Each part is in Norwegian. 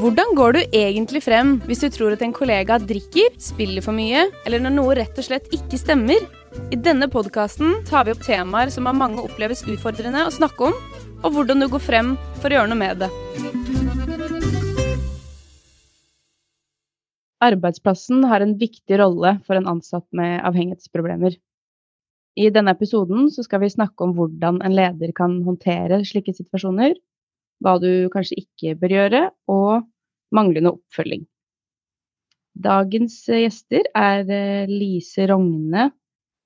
Hvordan går du egentlig frem hvis du tror at en kollega drikker, spiller for mye, eller når noe rett og slett ikke stemmer? I denne podkasten tar vi opp temaer som av mange oppleves utfordrende å snakke om, og hvordan du går frem for å gjøre noe med det. Arbeidsplassen har en viktig rolle for en ansatt med avhengighetsproblemer. I denne episoden skal vi snakke om hvordan en leder kan håndtere slike situasjoner, hva du kanskje ikke bør gjøre, og manglende oppfølging. Dagens gjester er eh, Lise Rogne,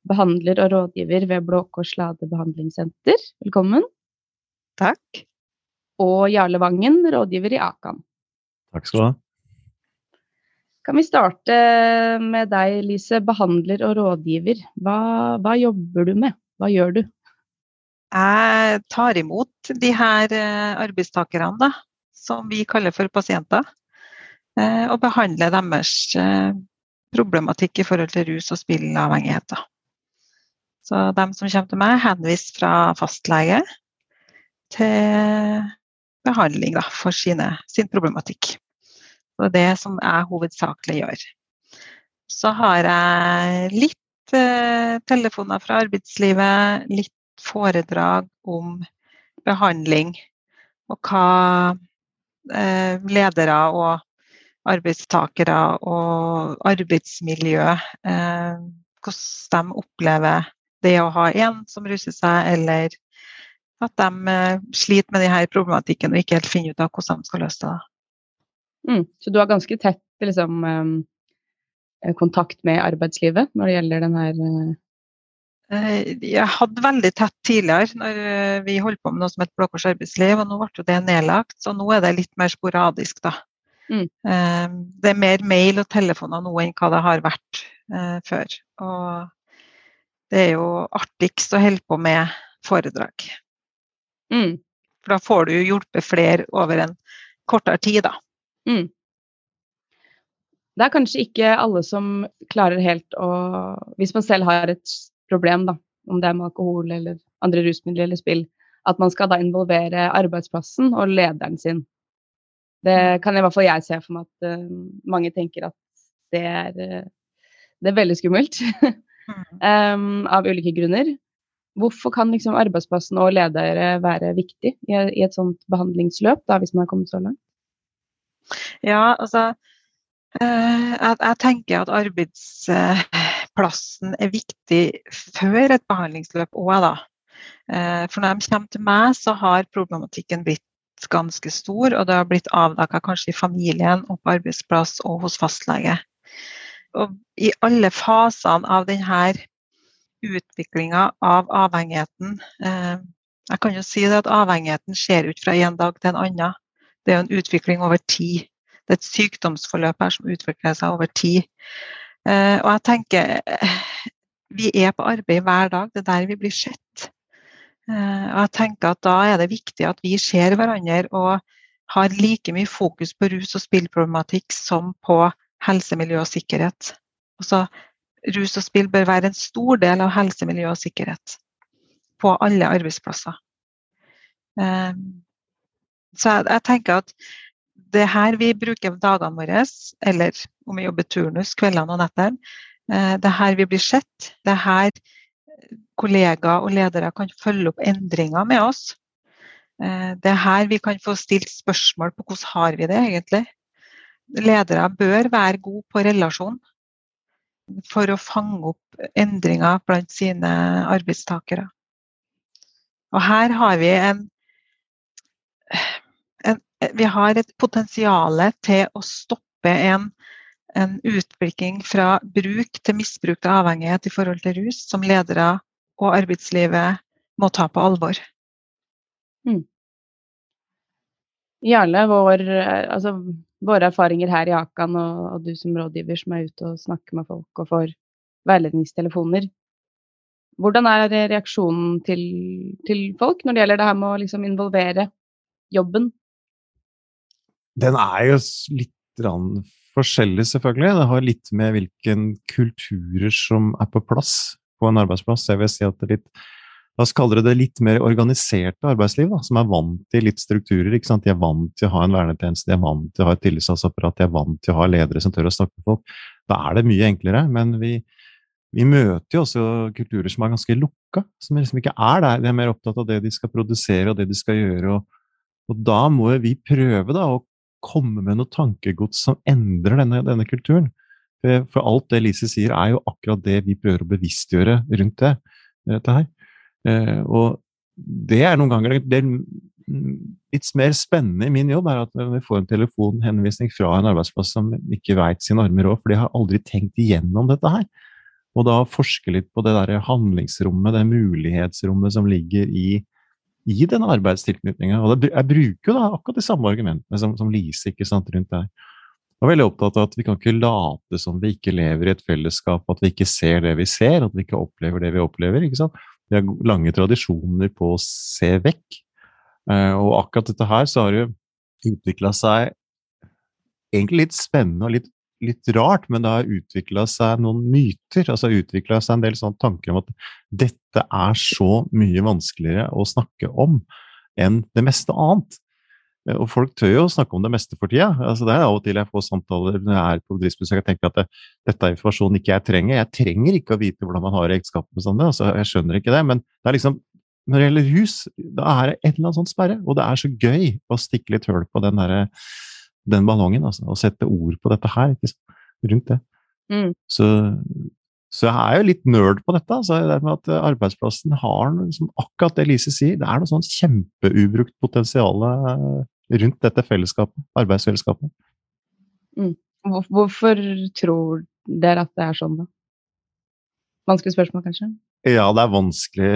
behandler og rådgiver ved Blå Kors Lade behandlingssenter. Velkommen. Takk. Og Jarle Vangen, rådgiver i Akan. Takk skal du ha. Kan vi starte med deg, Lise, behandler og rådgiver. Hva, hva jobber du med? Hva gjør du? Jeg tar imot de her eh, arbeidstakerne, da, som vi kaller for pasienter, eh, og behandler deres eh, problematikk i forhold til rus og spillavhengigheter. Så de som kommer til meg, henviser fra fastlege til behandling da, for sine, sin problematikk. Det er det som jeg hovedsakelig gjør. Så har jeg litt telefoner fra arbeidslivet, litt foredrag om behandling og hva eh, ledere og arbeidstakere og arbeidsmiljø eh, Hvordan de opplever det å ha en som ruser seg, eller at de eh, sliter med denne problematikken og ikke helt finner ut av hvordan de skal løse det. Mm, så du har ganske tett liksom, kontakt med arbeidslivet når det gjelder denne jeg hadde veldig tett tidligere når eh, vi holdt på med noe som het Blå Kors arbeidsliv, og nå ble det nedlagt. Så nå er det litt mer sporadisk, da. Mm. Eh, det er mer mail og telefoner nå enn hva det har vært før. Og det er jo artigst å holde på med foredrag. Mm. For da får du hjulpet flere over en kortere tid, da. Mm. Det er kanskje ikke alle som klarer helt å Hvis man selv har et problem, da, om det er med alkohol eller andre rusmidler eller spill, at man skal da involvere arbeidsplassen og lederen sin. Det kan i hvert fall jeg se for meg at uh, mange tenker at det er, uh, det er veldig skummelt. um, av ulike grunner. Hvorfor kan liksom arbeidsplassen og ledere være viktig i, i et sånt behandlingsløp, da, hvis man har kommet så langt? Ja, altså jeg, jeg, tenker at arbeids plassen er viktig før et behandlingsløp òg, da. Eh, for når de kommer til meg, så har problematikken blitt ganske stor, og det har blitt avdekka kanskje i familien og på arbeidsplass og hos fastlege. Og I alle fasene av denne utviklinga av avhengigheten eh, Jeg kan jo si at avhengigheten skjer ut fra en dag til en annen. Det er jo en utvikling over tid. Det er et sykdomsforløp her som utvikler seg over tid. Eh, og jeg tenker eh, vi er på arbeid hver dag, det er der vi blir sett. Eh, og jeg tenker at da er det viktig at vi ser hverandre og har like mye fokus på rus- og spillproblematikk som på helse, miljø og sikkerhet. Altså, rus og spill bør være en stor del av helse, miljø og sikkerhet på alle arbeidsplasser. Så jeg tenker at det er her vi bruker dagene våre, eller om vi jobber turnus kveldene og nettene. Eh, det er her vi blir sett. Det er her kollegaer og ledere kan følge opp endringer med oss. Eh, det er her vi kan få stilt spørsmål på hvordan har vi det egentlig. Ledere bør være gode på relasjon for å fange opp endringer blant sine arbeidstakere. Og her har vi en vi har et potensial til å stoppe en, en utvikling fra bruk til misbruk til avhengighet i forhold til rus, som ledere og arbeidslivet må ta på alvor. Mm. Jarle, vår, altså, våre erfaringer her i Akan og, og, du som rådgiver som er ute og snakker med folk og får veiledningstelefoner. Hvordan er reaksjonen til, til folk når det gjelder det her med å liksom involvere jobben den er jo litt forskjellig, selvfølgelig. Det har litt med hvilken kulturer som er på plass på en arbeidsplass. Jeg vil si at det er litt la oss kalle det det litt mer organiserte arbeidsliv, da, som er vant til litt strukturer. ikke sant? De er vant til å ha en vernetjeneste, de er vant til å ha et tillitsapparat, de er vant til å ha ledere som tør å snakke med folk. Da er det mye enklere. Men vi, vi møter jo også kulturer som er ganske lukka, som liksom ikke er der. De er mer opptatt av det de skal produsere og det de skal gjøre. Og, og da må vi prøve da å komme med noe tankegods som endrer denne, denne kulturen. For alt det Lise sier, er jo akkurat det vi prøver å bevisstgjøre rundt det. Dette her. Eh, og det er noen ganger det er litt mer spennende i min jobb, er at vi får en telefonhenvisning fra en arbeidsplass som ikke veit sin armer råd, for de har aldri tenkt igjennom dette her. Og da forske litt på det der handlingsrommet, det mulighetsrommet som ligger i, i den arbeidstilknytninga. Og jeg bruker jo da akkurat de samme argumentene som, som Lise ikke sant, rundt der. Jeg er veldig opptatt av at vi kan ikke late som vi ikke lever i et fellesskap, at vi ikke ser det vi ser, at vi ikke opplever det vi opplever. ikke sant? Vi har lange tradisjoner på å se vekk. Eh, og akkurat dette her så har det utvikla seg egentlig litt spennende og litt, litt rart, men det har utvikla seg noen myter. altså utvikla seg en del sånne tanker om at dette er så mye vanskeligere å snakke om enn det meste annet. Eh, og folk tør jo å snakke om det meste for tida. Altså, det er av og til jeg får samtaler når jeg er på bedriftsbesøk og tenker at det, dette er informasjon ikke jeg trenger. Jeg trenger ikke å vite hvordan man har ekteskap med sånne. Altså, jeg skjønner ikke det. Men det er liksom, når det gjelder hus, da er det et eller annet sånt sperre. Og det er så gøy å stikke litt høl på den, der, den ballongen. Altså, og sette ord på dette her. Rundt det. Mm. Så, så jeg er jo litt nerd på dette. altså det med at Arbeidsplassen har liksom akkurat det Lise sier. Det er noe sånn kjempeubrukt potensial rundt dette fellesskapet, arbeidsfellesskapet. Mm. Hvorfor tror dere at det er sånn, da? Vanskelig spørsmål, kanskje? Ja, det er vanskelig.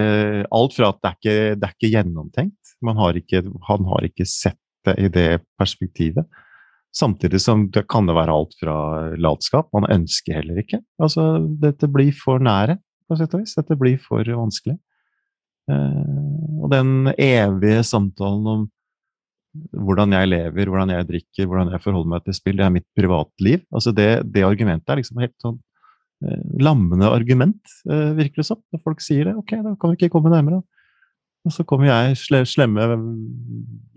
Alt fra at det er ikke, det er ikke gjennomtenkt. Har ikke, han har ikke sett det i det perspektivet. Samtidig som det kan det være alt fra latskap. Man ønsker heller ikke. Altså, dette blir for nære, på sett og vis. Dette blir for vanskelig. Eh, og den evige samtalen om hvordan jeg lever, hvordan jeg drikker, hvordan jeg forholder meg til spill. Det er mitt privatliv. Altså det, det argumentet er liksom helt sånn eh, lammende argument, eh, virker det som. Når folk sier det. Ok, da kan vi ikke komme nærmere. Og så kommer jeg slemme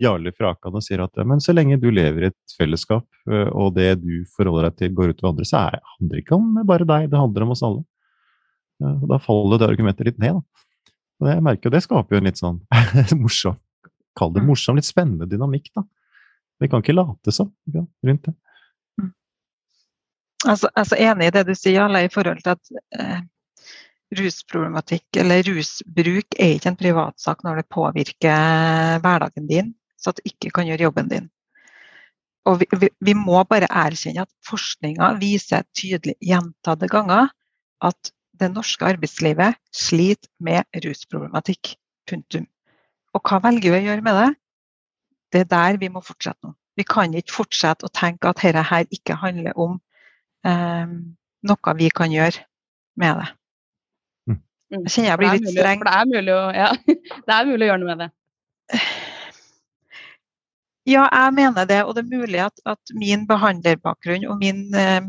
Jarle fra Akan og sier at men så lenge du lever i et fellesskap, eh, og det du forholder deg til går ut over andre, så er, handler det ikke om bare deg, det handler om oss alle. Og da faller det argumentet litt ned. Da. Og jeg merker jo det skaper jo en litt sånn morsom kall det morsom, litt spennende dynamikk, da. Vi kan ikke late som ja, rundt det. Mm. Altså, altså, enig i det du sier, Jarle, i forhold til at eh, rusproblematikk eller rusbruk er ikke en privatsak når det påvirker hverdagen din, så at du ikke kan gjøre jobben din. Og vi, vi, vi må bare erkjenne at forskninga viser tydelig gjentatte ganger at det norske arbeidslivet sliter med rusproblematikk. Punktum. Og hva velger vi å gjøre med det? Det er der vi må fortsette nå. Vi kan ikke fortsette å tenke at dette her ikke handler om eh, noe vi kan gjøre med det. Mm. Jeg kjenner jeg blir litt streng. Det er, mulig, å, ja, det er mulig å gjøre noe med det. Ja, jeg mener det. Og det er mulig at, at min behandlerbakgrunn og min eh,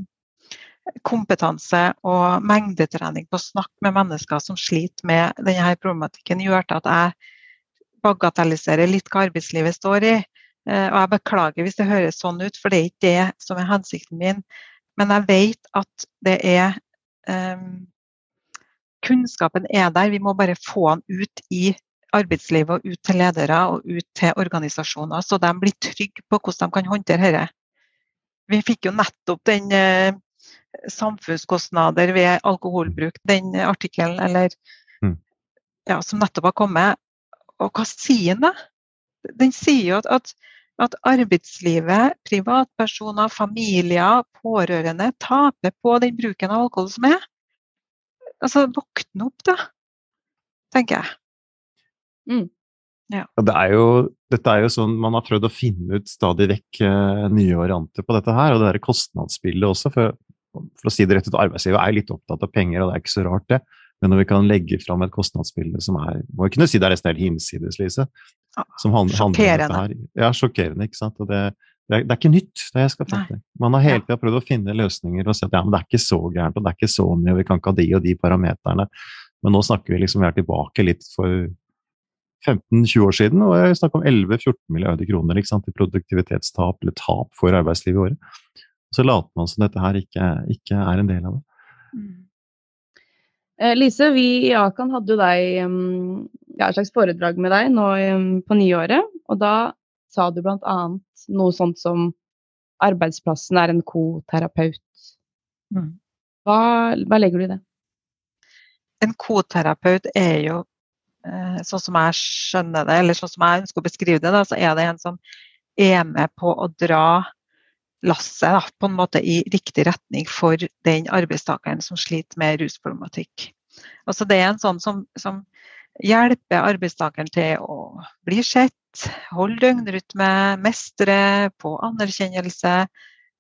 kompetanse og mengdetrening på å snakke med mennesker som sliter med denne problematikken, gjør til at jeg bagatelliserer litt hva arbeidslivet står i. Eh, og jeg beklager hvis det høres sånn ut, for det er ikke det som er hensikten min. Men jeg vet at det er um, Kunnskapen er der, vi må bare få den ut i arbeidslivet og ut til ledere og ut til organisasjoner, så de blir trygge på hvordan de kan håndtere dette. Vi fikk jo nettopp den eh, samfunnskostnader ved alkoholbruk, den artikkelen eller, mm. ja, som nettopp har kommet. Og hva sier den, da? Den sier jo at, at, at arbeidslivet, privatpersoner, familier, pårørende taper på den bruken av alkohol som er. Altså, våkne opp, da, tenker jeg. Mm. Ja. Det er jo, dette er jo sånn Man har prøvd å finne ut stadig vekk uh, nye varianter på dette her. Og det derre kostnadsbildet også. For, for, å si det rett ut, arbeidslivet er litt opptatt av penger, og det er ikke så rart, det. Men når vi kan legge fram et kostnadsbilde som er Må ikke si det er nesten helt hinsides, Lise. Som handler, sjokkerende. Handler om dette her. Ja, sjokkerende. ikke sant? Og det, det, er, det er ikke nytt, det jeg skal fatte. Man har hele tida prøvd å finne løsninger og si at ja, men det er ikke så gærent, og det er ikke så mye, og vi kan ikke ha de og de parameterne. Men nå snakker vi liksom vi er tilbake litt for 15-20 år siden, og jeg snakker om 11-14 milliarder kroner sant, i produktivitetstap eller tap for arbeidslivet i året. Så later man som dette her ikke, ikke er en del av det. Mm. Eh, Lise, vi i Akan hadde jo deg um, ja, et slags foredrag med deg nå um, på nyåret. Og da sa du bl.a. noe sånt som arbeidsplassen er en koterapeut. Mm. Hva, hva, legger du i det? En koterapeut er jo, eh, sånn som jeg skjønner det, eller sånn som jeg ønsker å beskrive det, da, så er det en som er med på å dra lasset på en måte i riktig retning for den arbeidstakeren som sliter med rusproblematikk. Altså det er en sånn som, som hjelper arbeidstakeren til å bli sett, holde døgnrytme, mestre, få anerkjennelse,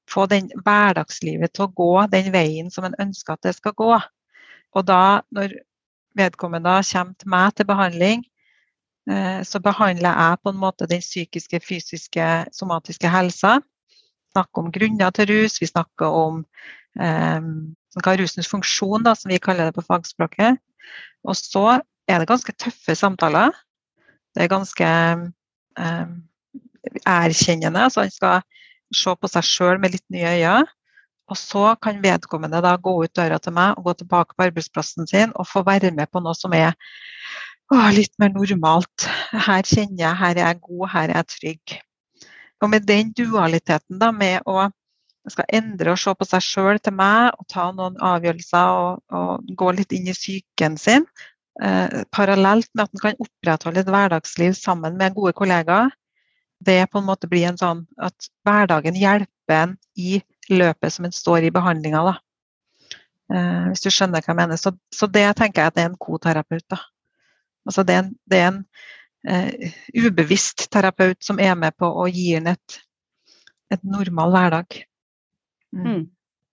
få den hverdagslivet til å gå den veien som en ønsker at det skal gå. Og da, når vedkommende kommer til meg til behandling, eh, så behandler jeg på en måte den psykiske, fysiske, somatiske helsa. Snakker om grunner til rus, vi snakker om eh, rusens funksjon, da, som vi kaller det på fagspråket. Og så er det ganske tøffe samtaler. Det er ganske erkjennende. altså Han skal se på seg sjøl med litt nye øyne. Og så kan vedkommende da gå ut døra til meg og gå tilbake på arbeidsplassen sin og få være med på noe som er å, litt mer normalt. Her kjenner jeg, her er jeg god, her er jeg trygg. Og med den dualiteten da, med å skal endre og se på seg sjøl til meg og ta noen avgjørelser og, og gå litt inn i psyken sin, eh, parallelt med at en kan opprettholde et hverdagsliv sammen med gode kollegaer, det på en måte blir en sånn at hverdagen hjelper en i løpet som en står i behandlinga. Eh, hvis du skjønner hva jeg mener. Så, så, det tenker jeg at det er en koterapeut. da. Altså det er en, det er en eh, ubevisst terapeut som er med på å gi en et, et normal hverdag. Mm.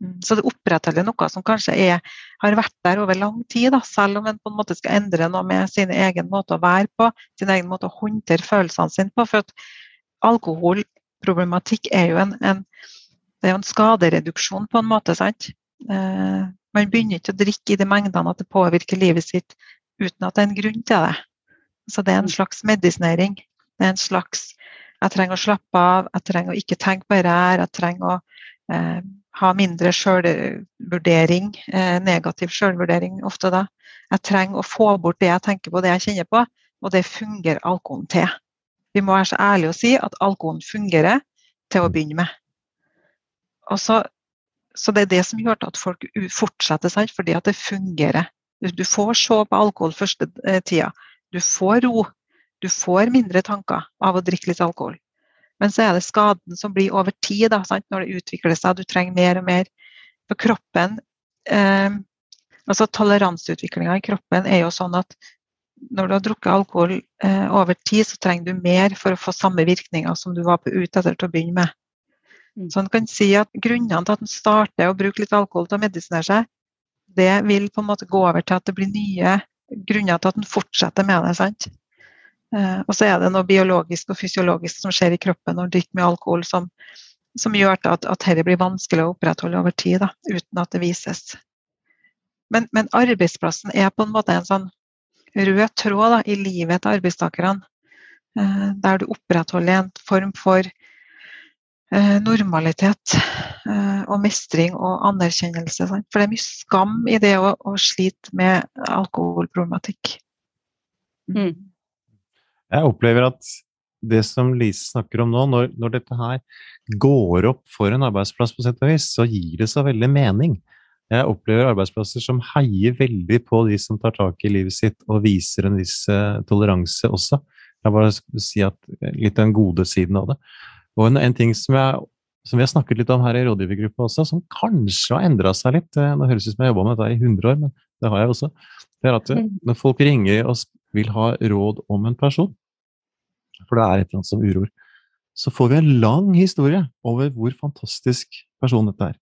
Mm. Så det opprettholder noe som kanskje er, har vært der over lang tid, da, selv om en på en måte skal endre noe med sin egen måte å være på, sin egen måte å håndtere følelsene sine på. For at alkoholproblematikk er jo en, en, er en skadereduksjon på en måte. sant? Eh, man begynner ikke å drikke i de mengdene at det påvirker livet sitt uten at det er en grunn til det. Så det er en mm. slags medisinering. Det er en slags Jeg trenger å slappe av, jeg trenger å ikke tenke på det her, jeg trenger å eh, ha mindre sjølvurdering, eh, negativ sjølvurdering ofte da. Jeg trenger å få bort det jeg tenker på, det jeg kjenner på, og det fungerer alkoholen til. Vi må være så ærlige å si at alkoholen fungerer til å begynne med. Så, så, det er det som gjør at folk fortsetter, sant? fordi at det fungerer. Du, får se på alkohol første eh, tida. Du får ro. Du får mindre tanker av å drikke litt alkohol. Men så er det skaden som blir over tid, da, sant? når det utvikler seg. Du trenger mer og mer. For kroppen eh, altså Toleranseutviklinga i kroppen er jo sånn at når du har drukket alkohol eh, over tid, så trenger du mer for å få samme virkninger som du var på ute etter til å begynne med. Mm. Så en kan si at Grunnene til at en starter å bruke litt alkohol til å medisinere seg, det vil på en måte gå over til at det blir nye grunner til at en fortsetter med det. sant? Eh, og så er det noe biologisk og fysiologisk som skjer i kroppen når du drikker med alkohol, som, som gjør at, at dette blir vanskelig å opprettholde over tid, da, uten at det vises. Men, men arbeidsplassen er på en måte en sånn rød tråd da, i livet til arbeidstakerne. Eh, der du opprettholder en form for eh, normalitet og mestring og anerkjennelse. For det er mye skam i det å, å slite med alkoholproblematikk. Mm. Jeg opplever at det som Lise snakker om nå, når, når, dette her går opp for en arbeidsplass, på sett og vis, så gir det så veldig mening. Jeg opplever arbeidsplasser som heier veldig på de som tar tak i livet sitt og viser en viss uh, toleranse også. Jeg bare si at Litt den gode siden av det. Og en, en ting som, jeg, som, vi har snakket litt om her i rådgivergruppa også, som kanskje har endra seg litt uh, Nå høres det ut som jeg har jobba med dette i 100 år, men det har jeg også. Det er at uh, når folk ringer og vil ha råd om en person, for det er et eller annet som uroer, så får vi en lang historie over hvor fantastisk person dette er.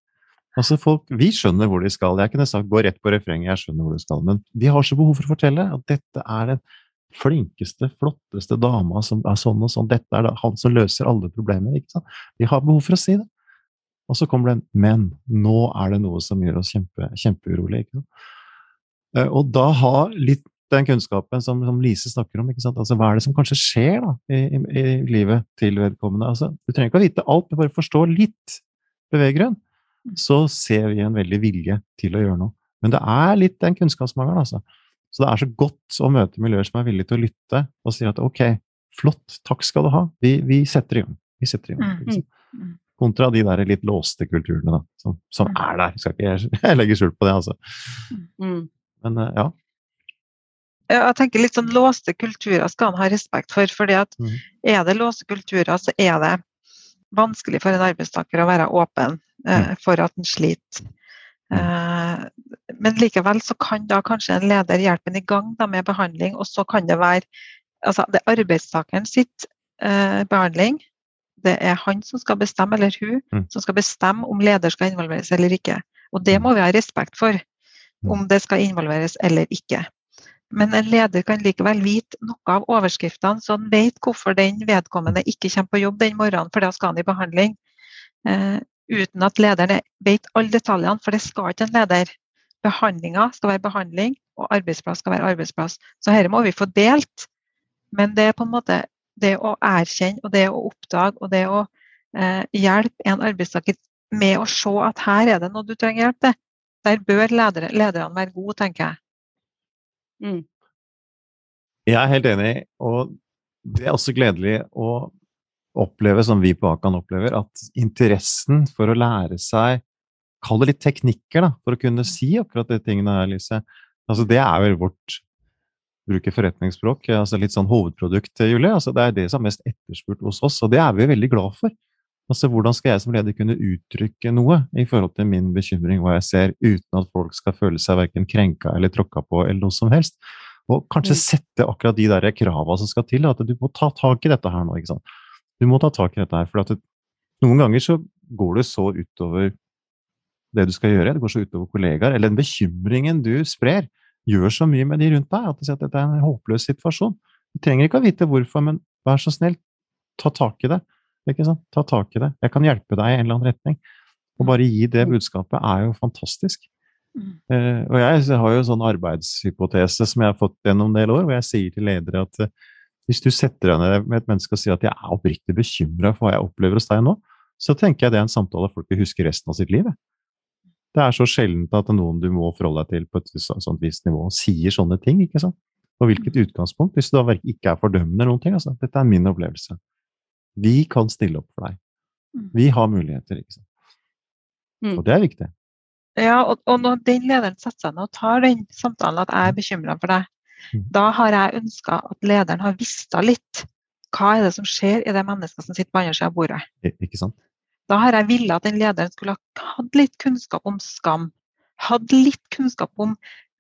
Altså folk, Vi skjønner hvor de skal. Jeg kunne sagt gå rett på refrenget, jeg skjønner hvor du skal. Men vi har så behov for å fortelle at dette er den flinkeste, flotteste dama som er sånn og sånn. Dette er han som løser alle problemer. ikke sant? Vi har behov for å si det. Og så kommer det en 'men'. Nå er det noe som gjør oss kjempe, kjempeurolige. ikke sant? Eh, og da ha litt den kunnskapen som, som Lise snakker om. Altså, hva er det som kanskje skjer da, i, i, i livet til vedkommende? Altså, du trenger ikke å vite alt, men bare forstå litt beveggrunn. Så ser vi en veldig vilje til å gjøre noe. Men det er litt den kunnskapsmangelen, altså. Så det er så godt å møte miljøer som er villige til å lytte og si at ok, flott, takk skal du ha, vi, vi setter i gang. Vi setter i gang. Liksom. Kontra de der litt låste kulturene da, som, som er der. Skal ikke jeg, jeg legge skjul på det, altså. Men ja, jeg tenker litt sånn Låste kulturer skal han ha respekt for. fordi at mm. Er det låste kulturer, så er det vanskelig for en arbeidstaker å være åpen eh, mm. for at en sliter. Mm. Eh, men likevel så kan da kanskje en leder hjelpe en i gang da, med behandling, og så kan det være altså det er arbeidstakeren sitt eh, behandling. Det er han som skal bestemme, eller hun, mm. som skal bestemme om leder skal involveres eller ikke. Og det mm. må vi ha respekt for, om det skal involveres eller ikke. Men en leder kan likevel vite noe av overskriftene, så han vet hvorfor den vedkommende ikke kommer på jobb den morgenen, for da skal han i behandling. Eh, uten at lederen vet alle detaljene, for det skal ikke en leder. Behandlinga skal være behandling, og arbeidsplass skal være arbeidsplass. Så dette må vi få delt. Men det er på en måte det å erkjenne og det å oppdage og det å eh, hjelpe en arbeidstaker med å se at her er det noe du trenger hjelp til. Der bør ledere, lederne være gode, tenker jeg. Mm. Jeg er helt enig, og det er også gledelig å oppleve, som vi på Akan opplever, at interessen for å lære seg Kall det litt teknikker, da, for å kunne si akkurat de tingene her, Lise. Altså, det er vel vårt bruker forretningsspråk, altså litt sånn hovedprodukt, Julie. Altså, det er det som er mest etterspurt hos oss, og det er vi veldig glad for. Altså, hvordan skal jeg som leder kunne uttrykke noe i forhold til min bekymring, hva jeg ser, uten at folk skal føle seg verken krenka eller tråkka på eller noe som helst? Og kanskje mm. sette akkurat de der krava som skal til, at du må ta tak i dette her nå. ikke sant? Du må ta tak i dette her, for at det, noen ganger så går det så utover det du skal gjøre, det går så utover kollegaer, eller den bekymringen du sprer, gjør så mye med de rundt deg at dette er en håpløs situasjon. Du trenger ikke å vite hvorfor, men vær så snill, ta tak i det. Ikke sant? Ta tak i det. Jeg kan hjelpe deg i en eller annen retning. Å bare gi det mm. budskapet er jo fantastisk. Mm. Uh, og jeg, har jo en sånn arbeidshypotese som jeg har fått gjennom en del år, hvor jeg sier til ledere at uh, hvis du setter deg ned med et menneske og sier at jeg er oppriktig bekymra for hva jeg opplever hos deg nå, så tenker jeg det er en samtale folk vil huske resten av sitt liv. Det er så sjeldent at noen du må forholde deg til på et sånt visst nivå, sier sånne ting. ikke sant? Og hvilket mm. utgangspunkt, hvis du da ikke er fordømmende eller noen ting. altså, Dette er min opplevelse. Vi kan stille opp for deg. Mm. Vi har muligheter, ikke sant. Mm. Og det er viktig. Ja, og, og, når den lederen setter seg ned og tar den samtalen at jeg er bekymra for deg, mm. da har jeg ønska at lederen har visst litt hva er det som skjer i det mennesket som sitter på andre sida av bordet. Ikke sant? Da har jeg villet at den lederen skulle ha hatt litt kunnskap om skam. Hatt litt kunnskap om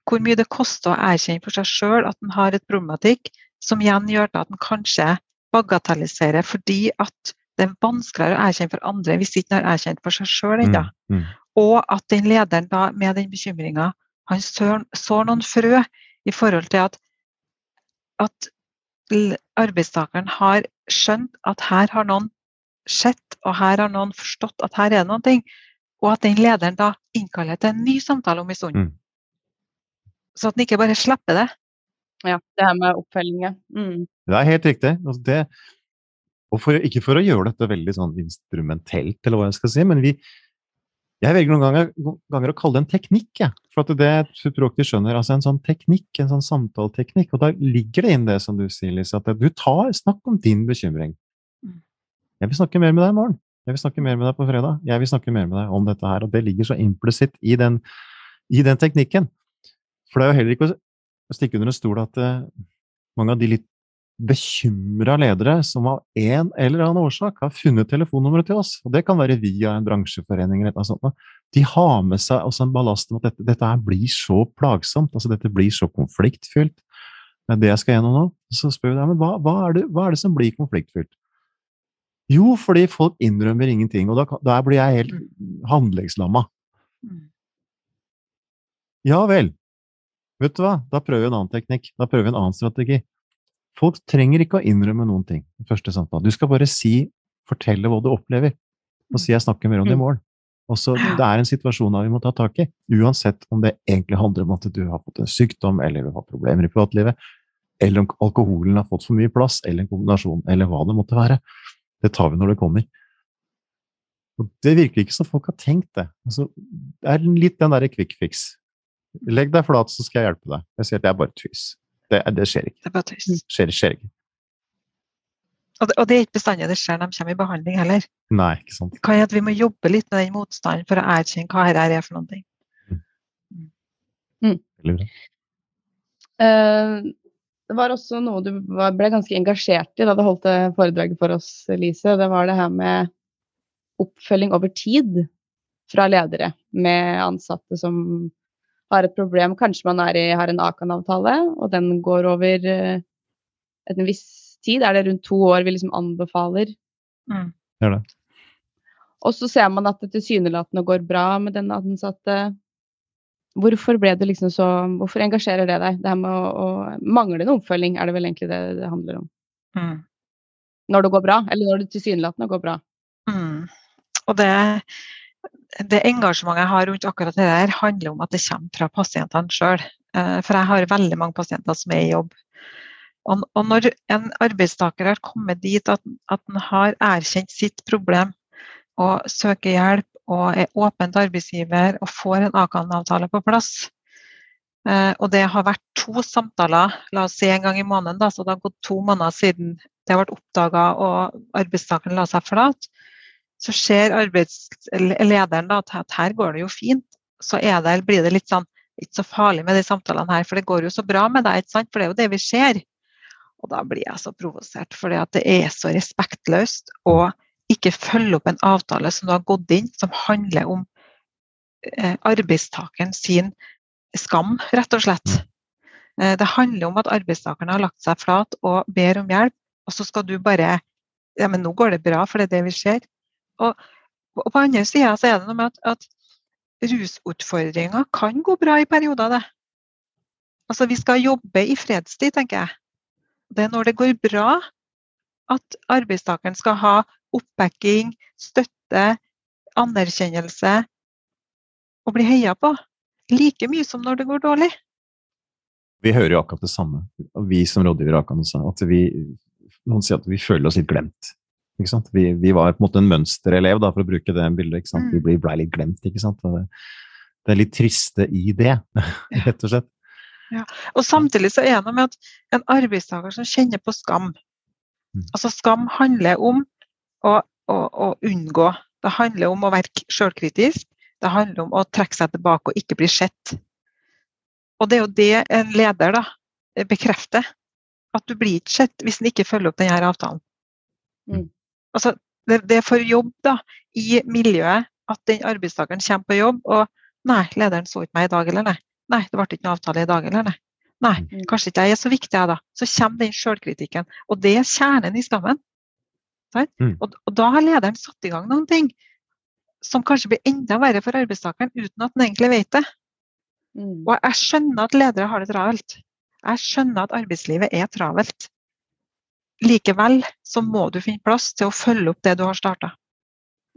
hvor mye det koster å erkjenne for seg sjøl at en har et problematikk, som igjen gjør at en kanskje bagatellisere fordi at det er vanskeligere å erkjenne for andre hvis ikke har erkjent for seg sjøl ennå. Mm, mm. Og at den lederen da med den bekymringa han sår noen frø i forhold til at, at arbeidstakeren har skjønt at her har noen sett, og her har noen forstått at her er det noen ting. Og at den lederen da innkaller til en ny samtale om en stund. Mm. Så at den ikke bare slipper det. Ja, det her med oppfølging. Mm. Det er helt riktig. Altså det, og for, ikke for å gjøre dette veldig sånn instrumentelt, eller hva jeg skal si, men vi Jeg velger noen ganger, ganger å kalle det en teknikk, ja. for at det de skjønner. altså En sånn teknikk, en sånn samtaleteknikk. Og da ligger det inn det som du sier, Lise, at du tar Snakk om din bekymring. Mm. Jeg vil snakke mer med deg i morgen. Jeg vil snakke mer med deg på fredag. Jeg vil snakke mer med deg om dette her. Og det ligger så implisitt i den, i den teknikken. For det er jo heller ikke å stikke under en stol at uh, mange av de litt bekymra ledere som av en eller annen årsak har funnet telefonnummeret til oss, og det kan være via en bransjeforening eller noe sånt, de har med seg også en ballast om at dette, dette blir så plagsomt, altså dette blir så konfliktfylt. Det er det jeg skal gjennom nå. Så spør vi deg, men hva, hva, er det, hva er det som blir konfliktfylt? Jo, fordi folk innrømmer ingenting, og da, da blir jeg helt handlingslamma. Mm. Ja vel. Vet du hva, da prøver vi en annen teknikk. Da prøver vi en annen strategi. Folk trenger ikke å innrømme noen ting i første samtale. Du skal bare si, fortelle hva du opplever, og si 'jeg snakker mer om det i mm. morgen'. Og så Det er en situasjon der vi må ta tak i, uansett om det egentlig handler om at du har fått en sykdom, eller du har problemer i privatlivet, eller om alkoholen har fått for mye plass, eller en kombinasjon, eller hva det måtte være. Det tar vi når det kommer. Og Det virker ikke som folk har tenkt det. Altså, det er litt den derre quick fix. Legg deg flat, så skal jeg hjelpe deg. Jeg sier at det er bare tøys. Det, det, skjer ikke. Det er bare tøys. Skjer, skjer ikke. Og det, og det, er ikke bestandig det skjer når de kommer i behandling heller. Nei, ikke sant. Det kan at vi må jobbe litt med den motstanden for å erkjenne hva dette er for noe. Mm. Mm. Uh, det var også noe du ble ganske engasjert i da du holdt det foredraget for oss, Lise. Det var det her med oppfølging over tid fra ledere med ansatte som har et problem. Kanskje man i, har en Akan-avtale, og den går over uh, en viss tid. Er det rundt to år vi liksom anbefaler? Mm. Det er det. Og så ser man at det tilsynelatende går bra med den ansatte. Hvorfor ble det liksom så Hvorfor engasjerer det deg? Det her med å, å manglende oppfølging, er det vel egentlig det det handler om? Mm. Når det går bra, eller når det tilsynelatende går bra. Mm. Og det, det engasjementet jeg har rundt akkurat det der, handler om at det kommer fra pasientene sjøl. Eh, for jeg har veldig mange pasienter som er i jobb. Og, når en arbeidstaker har kommet dit at, at han har erkjent sitt problem og søker hjelp og er åpent arbeidsgiver og får en Akan-avtale på plass. Eh, og det har vært to samtaler, la oss si en gang i måneden, da, så det har gått to måneder siden det vært oppdaga og arbeidstakeren la seg flat. Så ser arbeidslederen da, at her går det jo fint. Så det, blir det litt sånn ikke så farlig med de samtalene her, for det går jo så bra med deg, ikke sant? for det er jo det vi ser. Og da blir jeg så provosert, for det er så respektløst. å ikke følge opp en avtale som du har gått inn, som handler om eh, arbeidstakeren sin skam, rett og slett. Eh, det handler om at arbeidstakeren har lagt seg flat og ber om hjelp, og så skal du bare Ja, men nå går det bra, for det er det vi ser. Og, og på andre sida så er det noe med at, at rusutfordringer kan gå bra i perioder, det. Altså, vi skal jobbe i fredstid, tenker jeg. Det er når det går bra at arbeidstakeren skal ha oppbacking, støtte, anerkjennelse og bli heia på. Like mye som når det går dårlig. Vi hører jo akkurat det samme, vi som rådgiver Akan også, at vi, noen sier at vi føler oss litt glemt. Vi, vi, var på en måte en mønsterelev, da, for å bruke det bildet. Mm. Vi ble, ble, litt glemt. ikke sant? Det, det, er litt triste i det, rett og slett. Ja. Og samtidig så er det noe med at en arbeidstaker som kjenner på skam mm. Altså skam handler om å, å, å unngå. Det handler om å være sjølkritisk. Det handler om å trekke seg tilbake og ikke bli sett. Og det er jo det en leder da, bekrefter. At du blir ikke sett hvis en ikke følger opp denne avtalen. Mm. Altså, det, det, er for jobb da, i miljøet at den arbeidstakeren kommer på jobb og Nei, lederen så ikke meg i dag, eller nei. Nei, det ble ikke noen avtale i dag, eller nei. Nei, mm. kanskje ikke jeg er så viktig, jeg, da. Så kommer den sjølkritikken. Og det er kjernen i skammen. Mm. Og, og, da har lederen satt i gang noen ting som kanskje blir enda verre for arbeidstakeren uten at den egentlig vet det. Mm. Og jeg skjønner at ledere har det travelt. Jeg skjønner at arbeidslivet er travelt. Likevel så må du finne plass til å følge opp det du har starta.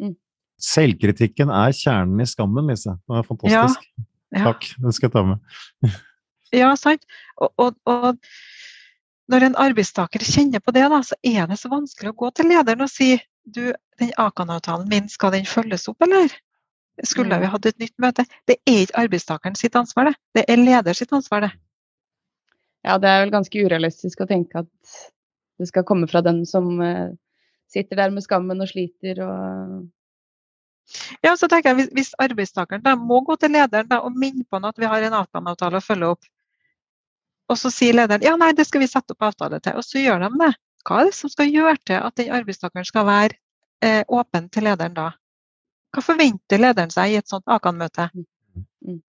Mm. Selvkritikken er kjernen i skammen, Lise. Det er fantastisk. Ja, ja. Takk, den skal jeg ta med. ja, sant. Og, og, og når en arbeidstaker kjenner på det, da, så er det så vanskelig å gå til lederen og si du, den Akan-avtalen min, skal den følges opp, eller? Skulle vi hatt et nytt møte? Det er ikke arbeidstakeren sitt ansvar, det. Det er leder sitt ansvar, det. Ja, det er vel ganske urealistisk å tenke at det skal komme fra den som uh, sitter der med skammen og sliter og Ja, så tenker jeg hvis, hvis arbeidstakeren da må gå til lederen da, og minne på at vi har en Akan-avtale å følge opp, og så sier lederen ja, nei, det skal vi sette opp avtale til. Og så gjør de det. Hva er det som skal gjøre til at den arbeidstakeren skal være eh, åpen til lederen da? Hva forventer lederen seg i et sånt Akan-møte? Mm.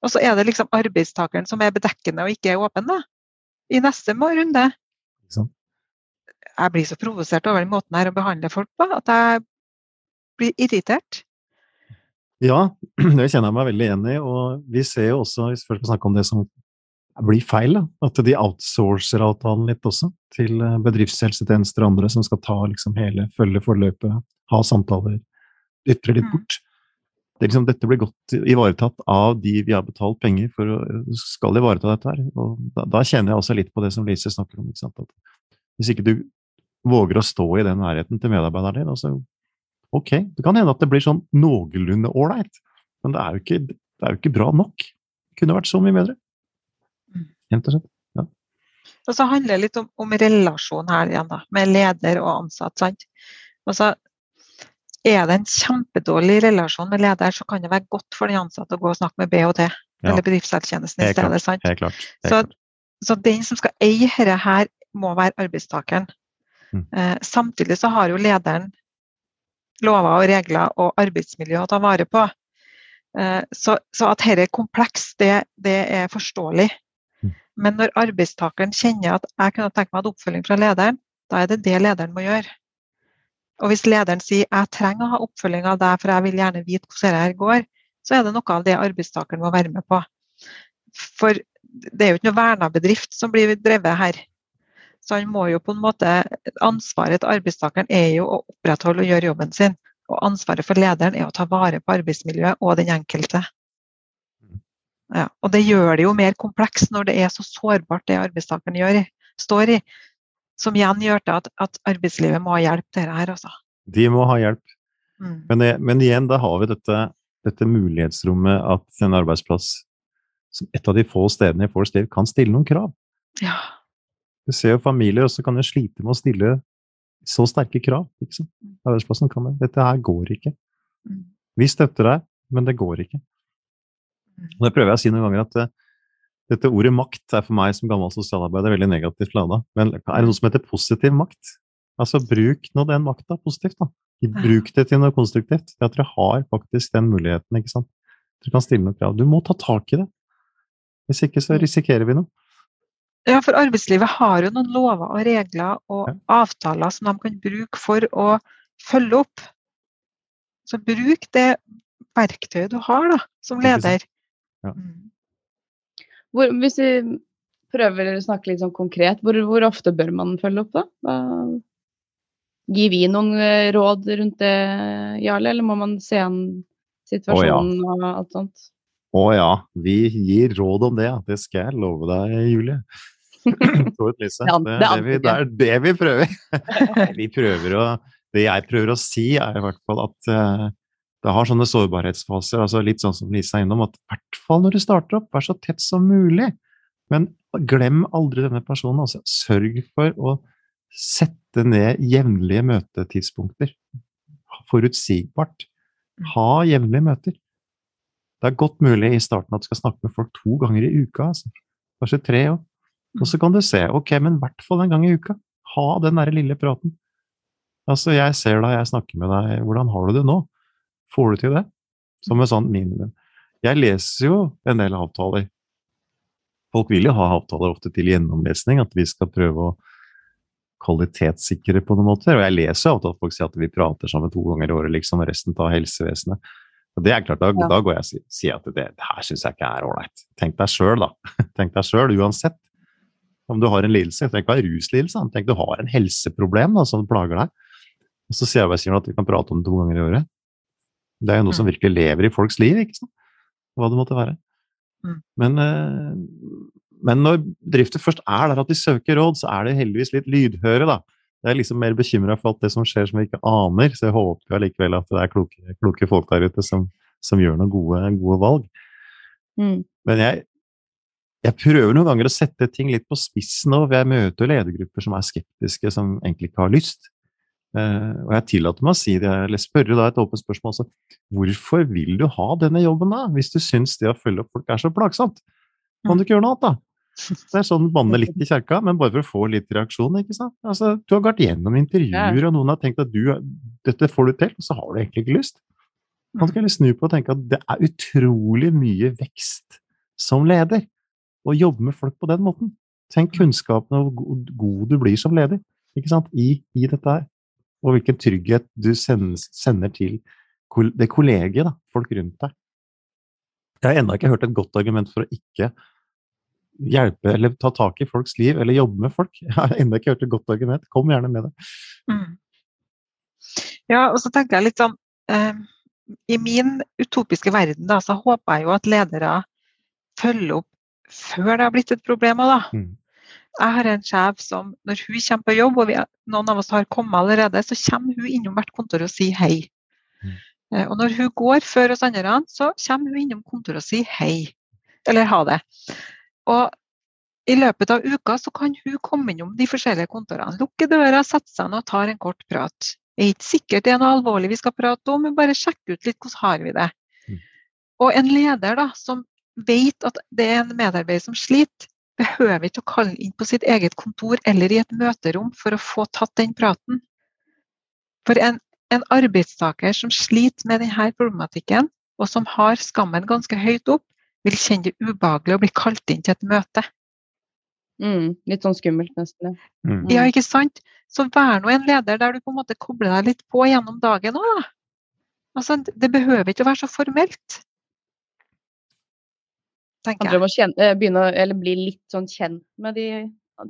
Og så er det liksom arbeidstakeren som er bedekkende og ikke er åpen, da. I neste runde. Jeg blir så provosert over den måten her å behandle folk på, at jeg blir irritert. Ja, det kjenner jeg meg veldig igjen i. Og vi ser jo også, hvis vi først skal snakke om det som blir feil. Da. At de outsourcer avtalen litt også, til eh, bedriftshelsetjenester og andre som skal ta liksom hele, følge forløpet, ha samtaler, dytter litt Mm. bort. Det liksom, dette blir godt ivaretatt av de vi har betalt penger for å skal ivareta dette her. Og da, da kjenner jeg også litt på det som Lise snakker om. At hvis ikke du våger å stå i den nærheten til medarbeideren din, altså, ok, det kan hende at det blir sånn noenlunde ålreit, men det er, jo ikke, det er jo ikke bra nok. Det kunne vært så mye bedre. Jevnt og slett. Og så handler det litt om, om relasjon her igjen, da, med leder og ansatt. sant? Altså, er det en kjempedårlig relasjon med leder, så kan det være godt for den ansatte å gå og snakke med BHT, Ja. eller bedriftshelsetjenesten i stedet. sant? Helt klart. Helt Så, klart. så den som skal eie dette her, må være arbeidstakeren. Mm. Eh, samtidig så har jo lederen lover og regler og arbeidsmiljø å ta vare på. Eh, så, så at dette er komplekst, det, det er forståelig. Mm. Men når arbeidstakeren kjenner at jeg kunne tenke meg en oppfølging fra lederen, da er det det lederen må gjøre. Og hvis lederen sier jeg trenger å ha oppfølging av deg, for jeg vil gjerne vite hvordan dette går, så er det noe av det arbeidstakeren må være med på. For det er jo ikke noe verna bedrift som blir drevet her. Så han må jo på en måte Ansvaret til arbeidstakeren er jo å opprettholde og gjøre jobben sin. Og ansvaret for lederen er å ta vare på arbeidsmiljøet og den enkelte. Ja, og det gjør det jo mer komplekst når det er så sårbart det arbeidstakeren gjør, står i. Som igjen gjør til at, at arbeidslivet må ha hjelp til dette her, altså. De må ha hjelp. Mm. Men, det, men igjen, da har vi dette, dette mulighetsrommet at en arbeidsplass, som et av de få stedene i folks liv, kan stille noen krav. Ja. Du ser jo familier også kan jo slite med å stille så sterke krav. Ikke sant? Arbeidsplassen kan det. Dette her går ikke. Mm. Vi støtter deg, men det går ikke. Mm. Og det prøver jeg å si noen ganger at eh, dette ordet makt er for meg som gammel sosialarbeider veldig negativt lada. Men er det noe som heter positiv makt? Altså bruk nå den makta positivt, da. Bruk det til noe konstruktivt. Det at dere har faktisk den muligheten, ikke sant. Dere kan stille noen krav. Du må ta tak i det. Hvis ikke så risikerer vi noe. Ja, for arbeidslivet har jo noen lover og regler og avtaler som de kan bruke for å følge opp. Så bruk det verktøyet du har da, som leder. Ja. Mm. Hvor, hvis vi prøver å snakke litt sånn konkret, hvor, hvor ofte bør man følge opp da? Hva, gir vi noen eh, råd rundt det, Jarle, eller må man se an situasjonen og alt sånt? Å ja, vi gir råd om det. Det skal jeg love deg, Julie. Tord Lise. Det Det, det er det, vi, det er det vi prøver. Vi prøver å Det jeg prøver å si, er i hvert fall at eh, det har sånne sårbarhetsfaser, altså litt sånn som Lise er innom, at i hvert fall når du starter opp, vær så tett som mulig. Men glem aldri denne personen. Altså. Sørg for å sette ned jevnlige møtetidspunkter. Forutsigbart. Ha jevnlige møter. Det er godt mulig i starten at du skal snakke med folk to ganger i uka. Altså. Kanskje tre òg. Og så kan du se, ok, men i hvert fall en gang i uka. Ha den der lille praten. Altså, jeg ser deg, jeg snakker med deg, hvordan har du det nå? Får du til det? Som en sånn minimum. Jeg leser jo en del avtaler. Folk vil jo ha avtaler ofte til gjennomlesning, at vi skal prøve å kvalitetssikre på noen måter. Og jeg leser jo avtaler folk sier at vi prater sammen to ganger i året, liksom, resten av helsevesenet. Og det er klart, Da, Ja. da går jeg og sier- at det, det her syns jeg ikke er ålreit. Tenk deg sjøl, da. Tenk deg sjøl, uansett. Om du har en lidelse, det trenger ikke være ruslidelse, tenk du har en helseproblem da, som plager deg. Og så sier arbeidsgiveren at vi kan prate om det to ganger i året. Det er jo noe som virkelig lever i folks liv, ikke sant? Hva det måtte være. Mm. Men, eh, men når bedrifter først er der at de søker råd, så er de heldigvis litt lydhøre, da. Jeg er liksom mer bekymra for alt det som skjer som vi ikke aner, så jeg håper jo allikevel at det er kloke, kloke folk der ute som, som gjør noen gode, gode valg. Mm. Men jeg, jeg prøver noen ganger å sette ting litt på spissen nå. for Jeg møter ledergrupper som er skeptiske, som egentlig ikke har lyst. Eh, og jeg tillater meg å si det, eller spørre da et åpent spørsmål også. Hvorfor vil du ha denne jobben da, hvis du syns det å følge opp folk er så plagsomt? Kan du ikke gjøre noe annet, da? Det er sånn banne litt i kjerka, men bare for å få litt reaksjon. ikke sant? Altså, Du har gått gjennom intervjuer, og noen har tenkt at du, dette får du til, og så har du egentlig ikke lyst. Man skal heller snu på og tenke at det er utrolig mye vekst som leder å jobbe med folk på den måten. Tenk kunnskapen og hvor god- god du blir som leder ikke sant? I, i dette her. Og hvilken trygghet du sender, sender til det kollegiet, da, folk rundt deg. Jeg har ennå ikke hørt et godt argument for å ikke hjelpe eller ta tak i folks liv eller jobbe med folk. Jeg har ennå ikke hørt et godt argument. Kom gjerne med det. Mm. Ja, og så tenker jeg litt sånn eh, i min utopiske verden da, så håper jeg jo at ledere følger opp før det har blitt et problem. Da. Mm. Jeg har en sjef som når hun kommer på jobb, og vi, noen av oss har kommet allerede, så kommer hun innom hvert kontor og sier hei. Mm. Eh, og når hun går før oss andre, så kommer hun innom kontoret og sier hei. Eller ha det. Og i løpet av uka så kan hun komme innom de forskjellige kontorene, lukke døra, sette seg ned og ta en kort prat. Det er ikke sikkert det er noe alvorlig vi skal prate om, men bare sjekke ut litt hvordan har vi det. Mm. Og en leder da, som vet at det er en medarbeider som sliter, behøver ikke å kalle inn på sitt eget kontor eller i et møterom for å få tatt den praten. For en, en arbeidstaker som sliter med denne problematikken, og som har skammen ganske høyt opp, vil kjenne det ubehagelig å bli kalt inn til et møte. Mm, litt sånn skummelt, nesten. Ja. Mm. Ja, ikke sant? Så vær nå en leder der du på en måte kobler deg litt på gjennom dagen òg, da. Altså, det behøver ikke å være så formelt. Tenker Handler om jeg. å kjenne, eh, begynne, å- eller bli litt sånn kjent med de,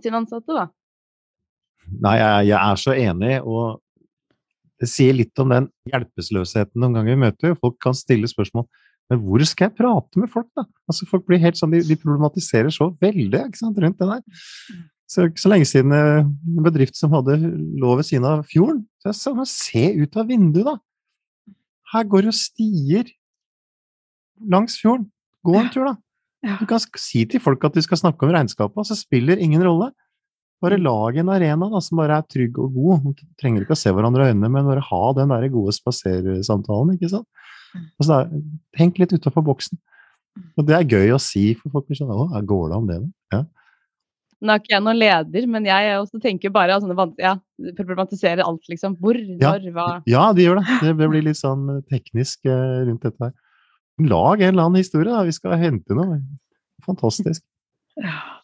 sine ansatte, da. Nei, jeg, jeg er så enig, og det sier litt om den hjelpeløsheten noen ganger vi møter. Folk kan stille spørsmål men hvor skal jeg prate med folk, da? Altså, folk blir helt sånn, De, de problematiserer så veldig ikke sant, rundt det der. Så ikke så lenge siden eh, en bedrift som hadde lå ved siden av fjorden. Så jeg sa men se ut av vinduet, da! Her går det jo stier langs fjorden. Gå en tur, da. Du kan si til folk at du skal snakke om regnskapet, så spiller ingen rolle. Bare Mm. lag en arena da, som bare er trygg og god. Du trenger ikke å se hverandre i øynene, men bare ha den der gode spasersamtalen. ikke sant? Mm. Og så da, tenk litt utafor boksen. Og det er gøy å si, for folk blir sånn Å, går det om det, da? Ja. Nå er ikke jeg noen leder, men jeg også tenker bare sånne ja, problematiserer alt, liksom. Hvor, når, hva. ja, de gjør det. Det blir litt sånn eh, teknisk eh, rundt dette her. Lag en eller annen historie, da. Vi skal hente noe. Fantastisk.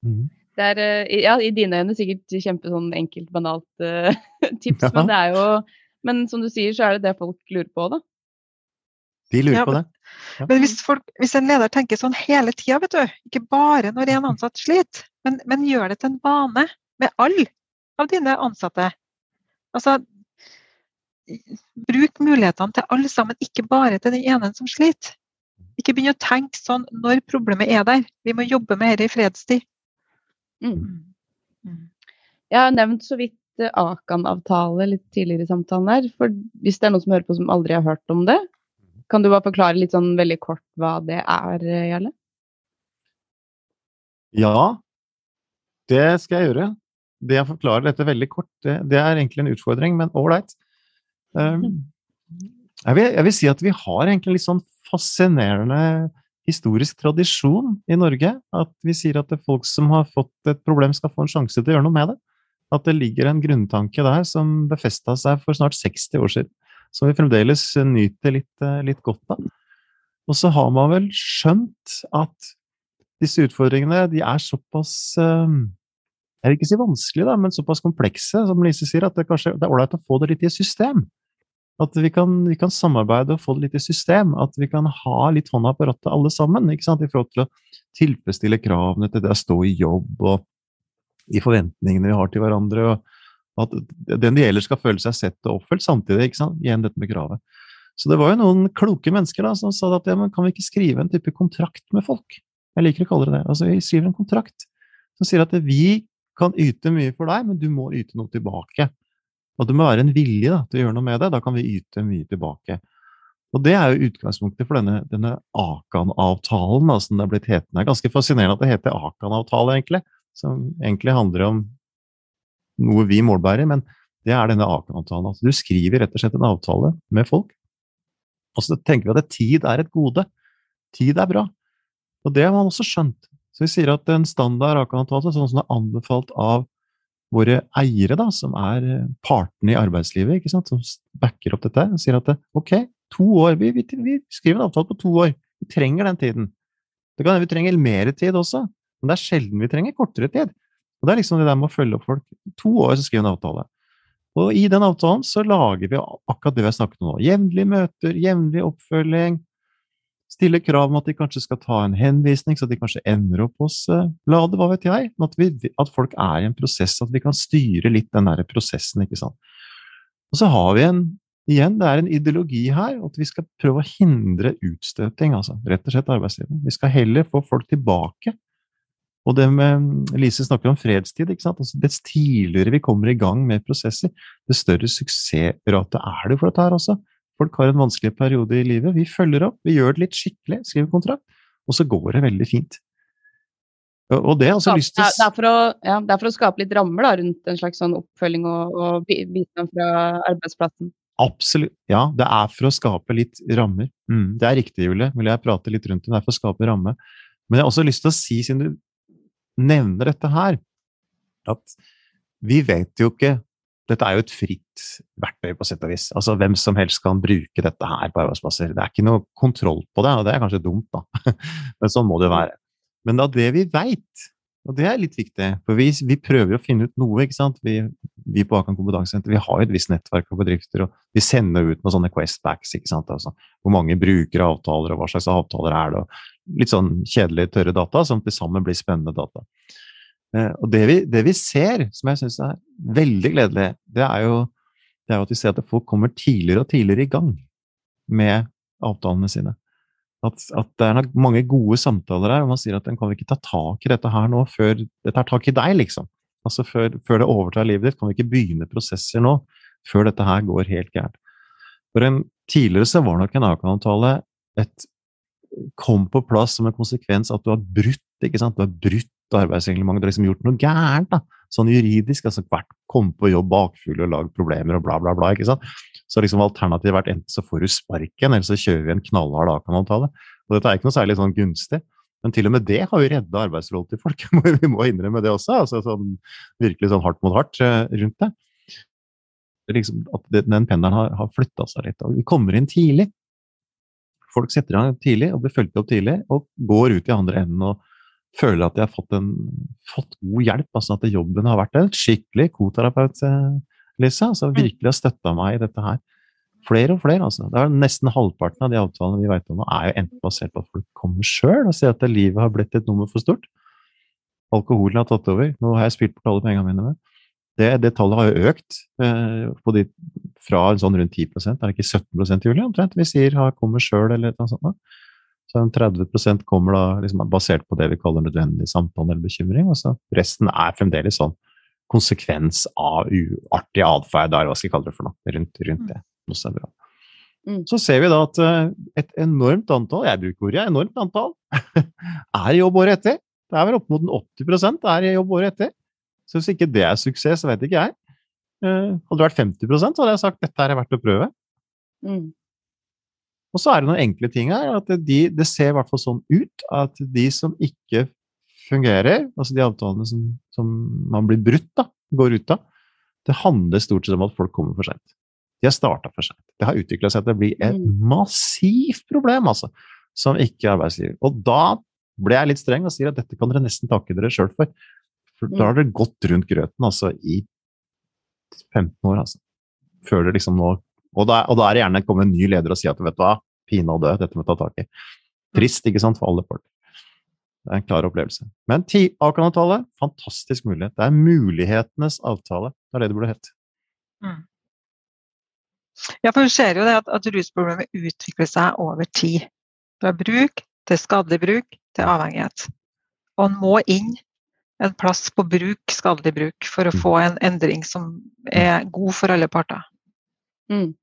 Mhm. Det er eh, ja, i dine øyne sikkert kjempe sånn enkelt, banalt uh, tips, Ja. men det er jo Men som du sier, så er det det folk lurer på, da. De lurer Ja, på det. Men hvis, folk, hvis en leder tenker sånn hele tida, vet du, ikke bare når en ansatt sliter, men, men gjør det til en vane med alle av dine ansatte. Altså, bruk mulighetene til alle sammen, ikke bare til den ene som sliter. Ikke begynn å tenke sånn når problemet er der. Vi må jobbe med dette i fredstid. Mm. Mm. Jeg har nevnt så vidt eh, Akan-avtale litt tidligere i samtalen her. For hvis det er noen som hører på som aldri har hørt om det, kan du bare forklare litt sånn veldig kort hva det er, Jarle? Ja, det skal jeg gjøre. Det jeg forklarer dette veldig kort, det, det er egentlig en utfordring, men ålreit. Um, jeg, vil, jeg vil si at vi har egentlig en litt sånn fascinerende historisk tradisjon i Norge. At vi sier at folk som har fått et problem, skal få en sjanse til å gjøre noe med det. At det ligger en grunntanke der som befesta seg for snart 60 år siden. Som vi fremdeles nyter litt, eh, litt godt av. Og så har man vel skjønt at disse utfordringene de er såpass eh, Jeg vil ikke si vanskelige, da, men såpass komplekse, som Lise sier, at det kanskje det er ålreit å få det litt i system. At vi kan, vi kan samarbeide og få det litt i system. At vi kan ha litt hånda på rattet alle sammen. ikke sant, I forhold til å tilfredsstille kravene til det å stå i jobb og de forventningene vi har til hverandre. og At den det gjelder, skal føle seg sett og oppfylt samtidig. ikke sant, Igjen dette med kravet. Så det var jo noen kloke mennesker da, som sa at ja, men kan vi ikke skrive en type kontrakt med folk? Jeg liker å kalle det det. Altså, Vi skriver en kontrakt som sier at vi kan yte mye for deg, men du må yte noe tilbake. Og det må være en vilje da, til å gjøre noe med det. Da kan vi yte mye tilbake. Og Det er jo utgangspunktet for denne, denne Akan-avtalen, som det er blitt hetende. Ganske fascinerende at det heter Akan-avtale, egentlig. Som egentlig handler om noe vi målbærer, men det er denne Akan-avtalen. Altså, du skriver rett og slett en avtale med folk. Og så tenker vi at tid er et gode. Tid er bra. Og det har man også skjønt. Så vi sier at en standard Akan-avtale, sånn som det er anbefalt av våre eiere, da, som er eh, partene i arbeidslivet, ikke sant, som backer opp dette, sier at ok, to år, vi, vi, vi skriver en avtale på to år. Vi trenger den tiden. Det kan hende vi trenger mer tid også, men det er sjelden vi trenger kortere tid. Og Det er liksom det der med å følge opp folk. To år så skriver en avtale. Og i den avtalen så lager vi akkurat det vi har snakket om nå. Jevnlige møter, jevnlig oppfølging. Stille krav om at de kanskje skal ta en henvisning, så de kanskje ender opp hos uh, bladet, hva vet jeg. At, vi, at folk er i en prosess, at vi kan styre litt den der prosessen, ikke sant. Og så har vi en igjen, det er en ideologi her, at vi skal prøve å hindre utstøting, altså. Rett og slett arbeidslivet. Vi skal heller få folk tilbake. Og det med Lise snakker om fredstid. ikke sant? Altså, dess tidligere vi kommer i gang med prosesser, dess større suksessrate er det for dette her også. Folk har en vanskelig periode i livet. Vi følger opp, vi gjør det litt skikkelig, skriver kontrakt, og så går det veldig fint. Og det, altså, lyst til... det, er å, ja, det er for å skape litt rammer da, rundt en slags sånn oppfølging og, og bistand fra arbeidsplassen. Absolutt. Ja, det er for å skape litt rammer. Mm, det er riktig, Julie. Vil jeg prate litt rundt det. Det er for å skape rammer. Men jeg har også lyst til å si, siden du nevner dette her, at vi vet jo ikke Dette er jo et fritt verktøy, på sett og vis. Altså, Hvem som helst kan bruke dette her på arbeidsplasser. Det er ikke noe kontroll på det, og det er kanskje dumt, da. Men sånn må det jo være. Men av det vi veit, og det er litt viktig, for vi, vi, prøver å finne ut noe. ikke sant? Vi, vi på Akan kompetansesenter vi har jo et visst nettverk av bedrifter, og vi sender ut noen sånne Questbacks. ikke sant? Altså, hvor mange bruker avtaler, og hva slags avtaler er det? og Litt sånn kjedelige, tørre data som til sammen blir spennende data. Eh, og det vi, det vi, ser, som jeg syns er veldig gledelig, det er, jo, det er jo at vi ser at folk kommer tidligere og tidligere i gang med avtalene sine. At, at, det er mange gode samtaler her, og man sier at en kan ikke ta tak i dette her nå før det tar tak i deg, liksom. Altså før, før, det overtar livet ditt. Kan vi ikke begynne prosesser nå før dette her går helt gærent. For en, tidligere så var nok en avtale et kom på plass som en konsekvens at du har brutt ikke sant? Du har brutt arbeidsreglementet, du har liksom gjort noe gærent. da, Sånn juridisk. altså Hvert kom på jobb bakfull og lagd problemer og bla, bla, bla. ikke sant? Så liksom alternativet vært enten så får du sparken, eller så kjører vi en knallhard A-kanaltale. Og dette er ikke noe særlig sånn gunstig. Men til og med det har jo redda arbeidsforholdet til folk. vi må innrømme det også. altså sånn, Virkelig sånn hardt mot hardt eh, rundt det. Liksom, at den pendelen har, har flytta seg litt. og Vi kommer inn tidlig. Folk setter gang tidlig og blir fulgt opp tidlig, og går ut i andre enden og føler at jeg har fått, en, fått god hjelp. altså At jobben har vært en skikkelig koterapeut. Eh, Lisa, altså mm. virkelig har støtta meg i dette her. Flere og flere, altså. Det er Nesten halvparten av de avtalene vi vet om nå, er jo enten basert på at folk kommer sjøl og sier at livet har blitt et nummer for stort. Alkoholen har tatt over. Nå har jeg spilt bort alle pengene mine med. Det, det, tallet har jo økt eh, de, fra sånn rundt 10 Er det ikke 17% Julie, omtrent vi sier har kommer sjøl, eller noe sånt? Så 30% kommer da liksom, basert på det vi kaller nødvendig samtale eller bekymring. og så Resten er fremdeles sånn konsekvens av uartig atferd, hva skal jeg kalle det for noe, rundt, rundt det. Noe så, bra. Mm. så ser vi da at eh, et enormt antall, jeg bruker ordet enormt antall, er i jobb året etter. Det er vel opp mot 80 er i jobb året etter. Så hvis ikke det er suksess, så vet ikke jeg. Eh, hadde det vært 50% så hadde jeg sagt dette er verdt å prøve. Mm. Og så er det noen enkle ting her. at de, Det ser i hvert fall sånn ut at de som ikke fungerer, altså de avtalene som, som man blir brutt, da, går ut av, det handler stort sett om at folk kommer for sent. De har starta for sent. Det har utvikla seg til å bli et mm. massivt problem, altså, som ikke arbeidsgiver. Og da ble jeg litt streng og sier at dette kan dere nesten takke dere sjøl for. For da har dere gått rundt grøten altså i 15 år, altså. Før dere liksom nå og da, og da er det gjerne kommet en ny leder og sier at vet du hva, pinadø, dette må vi ta tak i. Trist, ikke sant, for alle folk. Det er en klar opplevelse. Men Akan-avtale, fantastisk mulighet. Det er mulighetenes avtale. Det er det det burde hett. Mm. Ja, for du ser jo det at, at rusproblemet utvikler seg over tid. Fra bruk til skadelig bruk til avhengighet. Og en må inn en plass på bruk, skadelig bruk, for å mm. få en endring som er god for alle parter. Mm.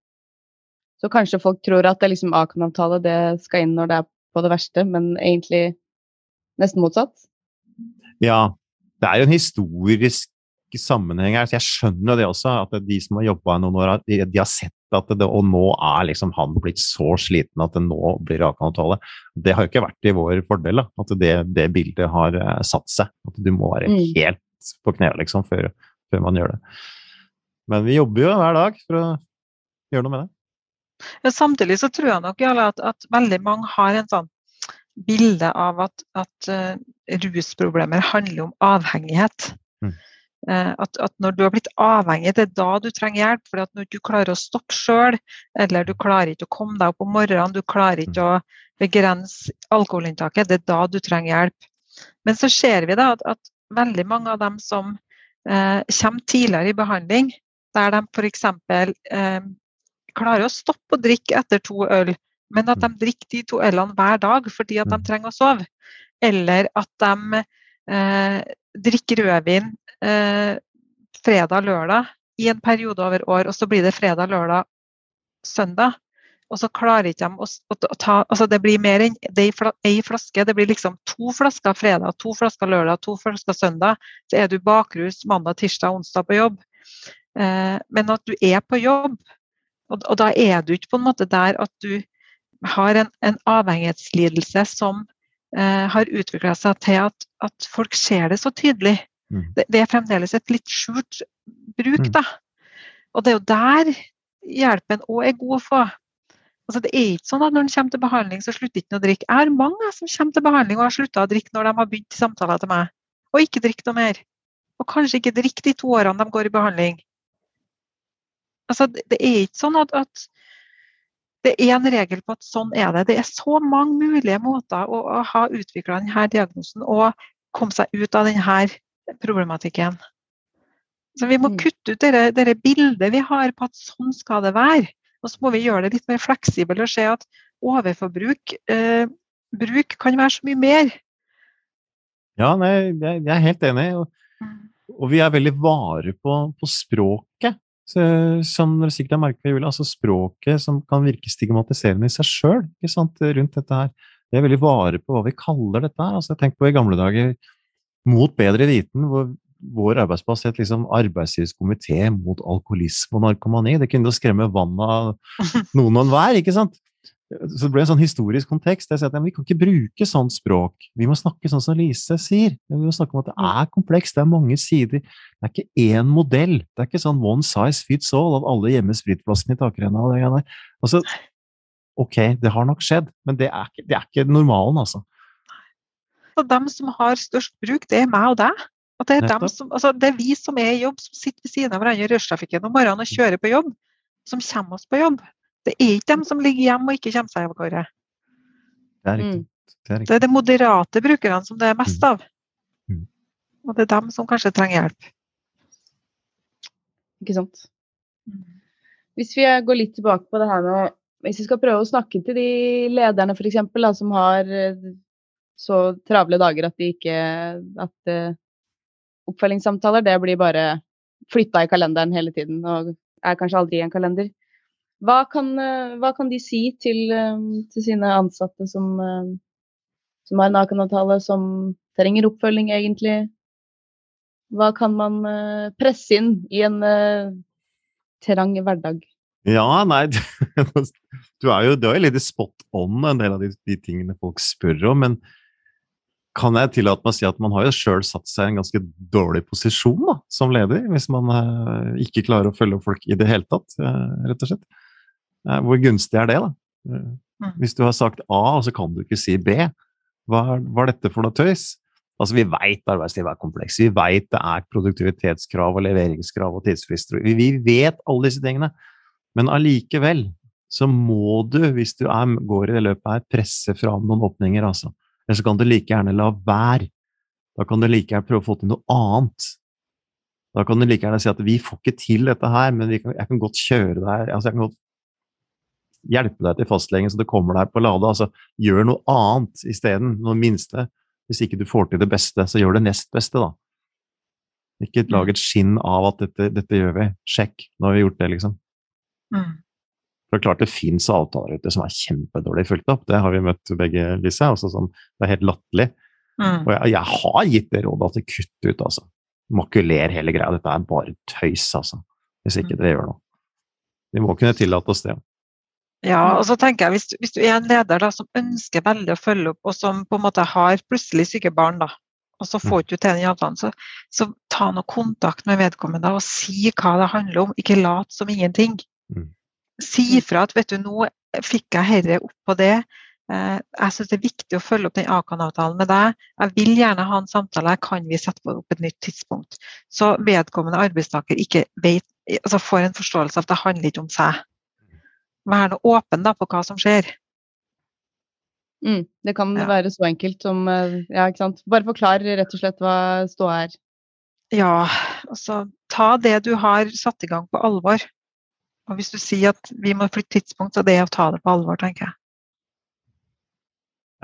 Så kanskje folk tror at det liksom Akan-avtale det skal inn når det er på det verste, men egentlig Nesten motsatt? Ja. Det er jo en historisk sammenheng her. så Jeg skjønner det også, at de som har jobba noen år, de, de, har sett at det, og nå er liksom han blitt så sliten at det nå blir avtale. Det har jo ikke vært i vår fordel, da, at det, det, bildet har uh, satt seg. At du må være mm. helt på knærne liksom, før, før, man gjør det. Men vi jobber jo hver dag for å gjøre noe med det. Ja, samtidig så tror jeg nok at, at veldig mange har en sånn bilde av at, at uh, rusproblemer handler om avhengighet. Mm. Uh, at, at, når du har blitt avhengig, det er da du trenger hjelp. For når du klarer å stoppe sjøl, eller du klarer ikke å komme deg opp om morgenen, du klarer ikke mm. å begrense alkoholinntaket, det er da du trenger hjelp. Men så ser vi da at, at veldig mange av dem som uh, kommer tidligere i behandling, der de f.eks. Uh, klarer å stoppe å drikke etter to øl, men at de drikker de to ølene hver dag fordi at de trenger å sove. Eller at de eh, drikker rødvin eh, fredag-lørdag i en periode over år, og så blir det fredag, lørdag, søndag. Og så klarer ikke de å, å ta altså Det blir mer enn ei flaske. Det blir liksom to flasker fredag, to flasker lørdag, to flasker søndag. Så er du bakrus mandag, tirsdag, onsdag på jobb. Eh, men at du er på jobb, og, og, da er du ikke på en måte der at du har en, en avhengighetslidelse som eh, har utvikla seg til at, at, folk ser det så tydelig. Mm. Det, det, er fremdeles et litt skjult bruk, mm. da. Og det er jo der hjelpen òg er god å få. Altså, det er ikke sånn at når en kommer til behandling, så slutter ikke å drikke. Jeg har mange som kommer til behandling og har slutta å drikke når de har begynt samtaler til meg, og ikke drikke noe mer. Og kanskje ikke drikke de to årene de går i behandling. Altså, det, er ikke sånn at, at det er en regel på at sånn er det. Det er så mange mulige måter å, å ha utvikla denne diagnosen og komme seg ut av denne problematikken. Så vi må mm. kutte ut det, det bildet vi har på at sånn skal det være. Og så må vi gjøre det litt mer fleksibelt og se at overforbruk eh, bruk kan være så mye mer. Ja, nei, jeg, er helt enig. Og, mm. og vi er veldig vare på, på språket. Så, som dere sikkert har merket, Julie, altså språket som kan virke stigmatiserende i seg sjøl rundt dette her. Vi er veldig vare på hva vi kaller dette her. Altså, tenker på i gamle dager Mot bedre viten, hvor vår arbeidsplass het liksom arbeidslivskomité mot alkoholisme og narkomani. Det kunne jo skremme vann av noen og enhver, ikke sant? Så det ble en sånn historisk kontekst. Jeg sier at Vi kan ikke bruke sånt språk. Vi må snakke sånn som Lise sier. Vi må snakke om at det er komplekst, det er mange sider. Det er ikke én modell. Det er ikke sånn one size fits all at alle gjemmer spritflaskene i takrenna. Altså, ok, det har nok skjedd, men det er ikke, det er ikke normalen, altså. Og dem som har størst bruk, det er meg og deg. Og det, er som, altså det, er vi som er i jobb, som sitter ved siden av hverandre i rushtrafikken om morgenen og kjører på jobb, som kommer oss på jobb. Det er ikke dem som ligger hjemme og ikke kommer seg av gårde. Det er riktig. Det er, det er de moderate brukerne som det er mest mm. av. Mm. Og det er dem som kanskje trenger hjelp. Ikke sant. Mm. Hvis vi går litt tilbake på det her med Hvis vi skal prøve å snakke til de lederne for eksempel, som har eh, så travle dager at de ikke at eh, oppfølgingssamtaler, det blir bare flytta i kalenderen hele tiden og er kanskje aldri i en kalender. Hva kan, eh, hva kan de si til, eh, til, sine ansatte som, eh, som har nakenavtale, som trenger oppfølging, egentlig? Hva kan man presse inn i en trang hverdag? Ja, nei Du er jo, du er jo litt spot on en del av de, de tingene folk spør om, men kan jeg tillate meg å si at man har jo sjøl satt seg i en ganske dårlig posisjon da, som leder, hvis man ikke klarer å følge opp folk i det hele tatt, rett og slett. Eh, hvor gunstig er det, da? Mm. Hvis du har sagt A, og så kan du ikke si B, hva er, dette for noe tøys? Altså, Vi veit arbeidslivet er kompleks, vi veit det er produktivitetskrav og leveringskrav og tidsfrister. Vi, vi vet alle disse tingene, men allikevel så må du, hvis du er, går i det løpet her, presse fram noen åpninger, altså. Eller så kan du like gjerne la være. Da kan du like gjerne prøve å få til noe annet. Da kan du like gjerne si at vi får ikke til dette her, men kan, jeg kan godt kjøre deg altså Jeg kan godt hjelpe deg til fastlegen så du kommer deg på lade. Altså, gjør noe annet isteden. Noe minste. Hvis ikke du får til det beste, så gjør det nest beste, da. Ikke lag mm. et skinn av at dette, dette gjør vi. Sjekk, nå har vi gjort det, liksom. Mm. For det klart det fins avtaler ute som er kjempedårlig fulgt opp. Det har vi møtt begge, Lise. Altså sånn, det er helt latterlig. Mm. Og jeg, jeg, har gitt det rådet at det kutt ut, altså. Makuler hele greia. Dette er bare tøys, altså. Hvis ikke mm. dere gjør noe. Vi må kunne tillate oss det. Ja, og så tenker jeg hvis, hvis du er en leder da, som ønsker veldig å følge opp, og som på en måte har plutselig syke barn, da, og så får du du til den avtalen, så, så ta nå kontakt med vedkommende og si hva det handler om. Ikke lat som ingenting. Mm si ifra at vet du, nå fikk jeg herre opp på det. Eh, jeg syns det er viktig å følge opp den Akan-avtalen med deg. Jeg vil gjerne ha en samtale, kan vi sette opp et nytt tidspunkt? Så vedkommende arbeidstaker ikke vet, altså får en forståelse av at det handler ikke om seg. Vær noe åpen da, på hva som skjer. Mm, det kan ja. være så enkelt som eh, Ja, ikke sant. Bare forklar rett og slett hva ståa er. Ja, altså ta det du har satt i gang på alvor. Og hvis du sier at vi må flytte tidspunkt, så det er å ta det på alvor, tenker jeg.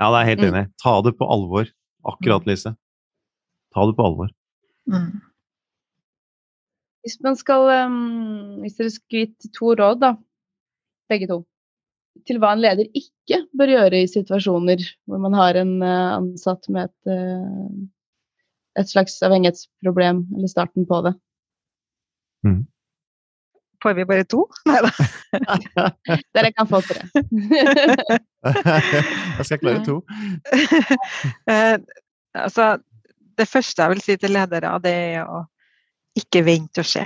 Ja, det er jeg helt Mm. enig. i. Ta det på alvor. Akkurat, Lise. Ta det på alvor. Mm. Hvis man skal um, Hvis dere skulle gitt to råd, da, begge to, til hva en leder ikke bør gjøre i situasjoner hvor man har en eh, ansatt med et, eh, et slags avhengighetsproblem, eller starten på det. Får vi bare to? Nei da. Dere kan få tre. jeg skal klare to. Eh, altså, det første jeg vil si til ledere, det er å ikke vente og se.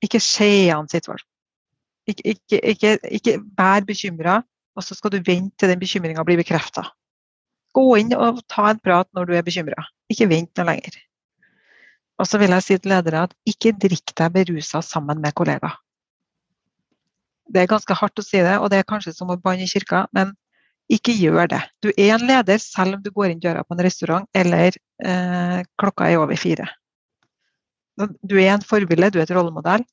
Ikke se an situasjonen. Ikke, ikke, ikke, ikke vær bekymra, og så skal du vente til den bekymringa blir bekrefta. Gå inn og ta en prat når du er bekymra. Ikke vent noe lenger. Og så vil jeg si til ledere at ikke drikk deg berusa sammen med kollegaer. Det er ganske hardt å si det, og det er kanskje som å banne i kirka, men ikke gjør det. Du er en leder selv om du går inn døra på en restaurant eller eh, klokka er over fire. Du er en forbilde, du er et rollemodell.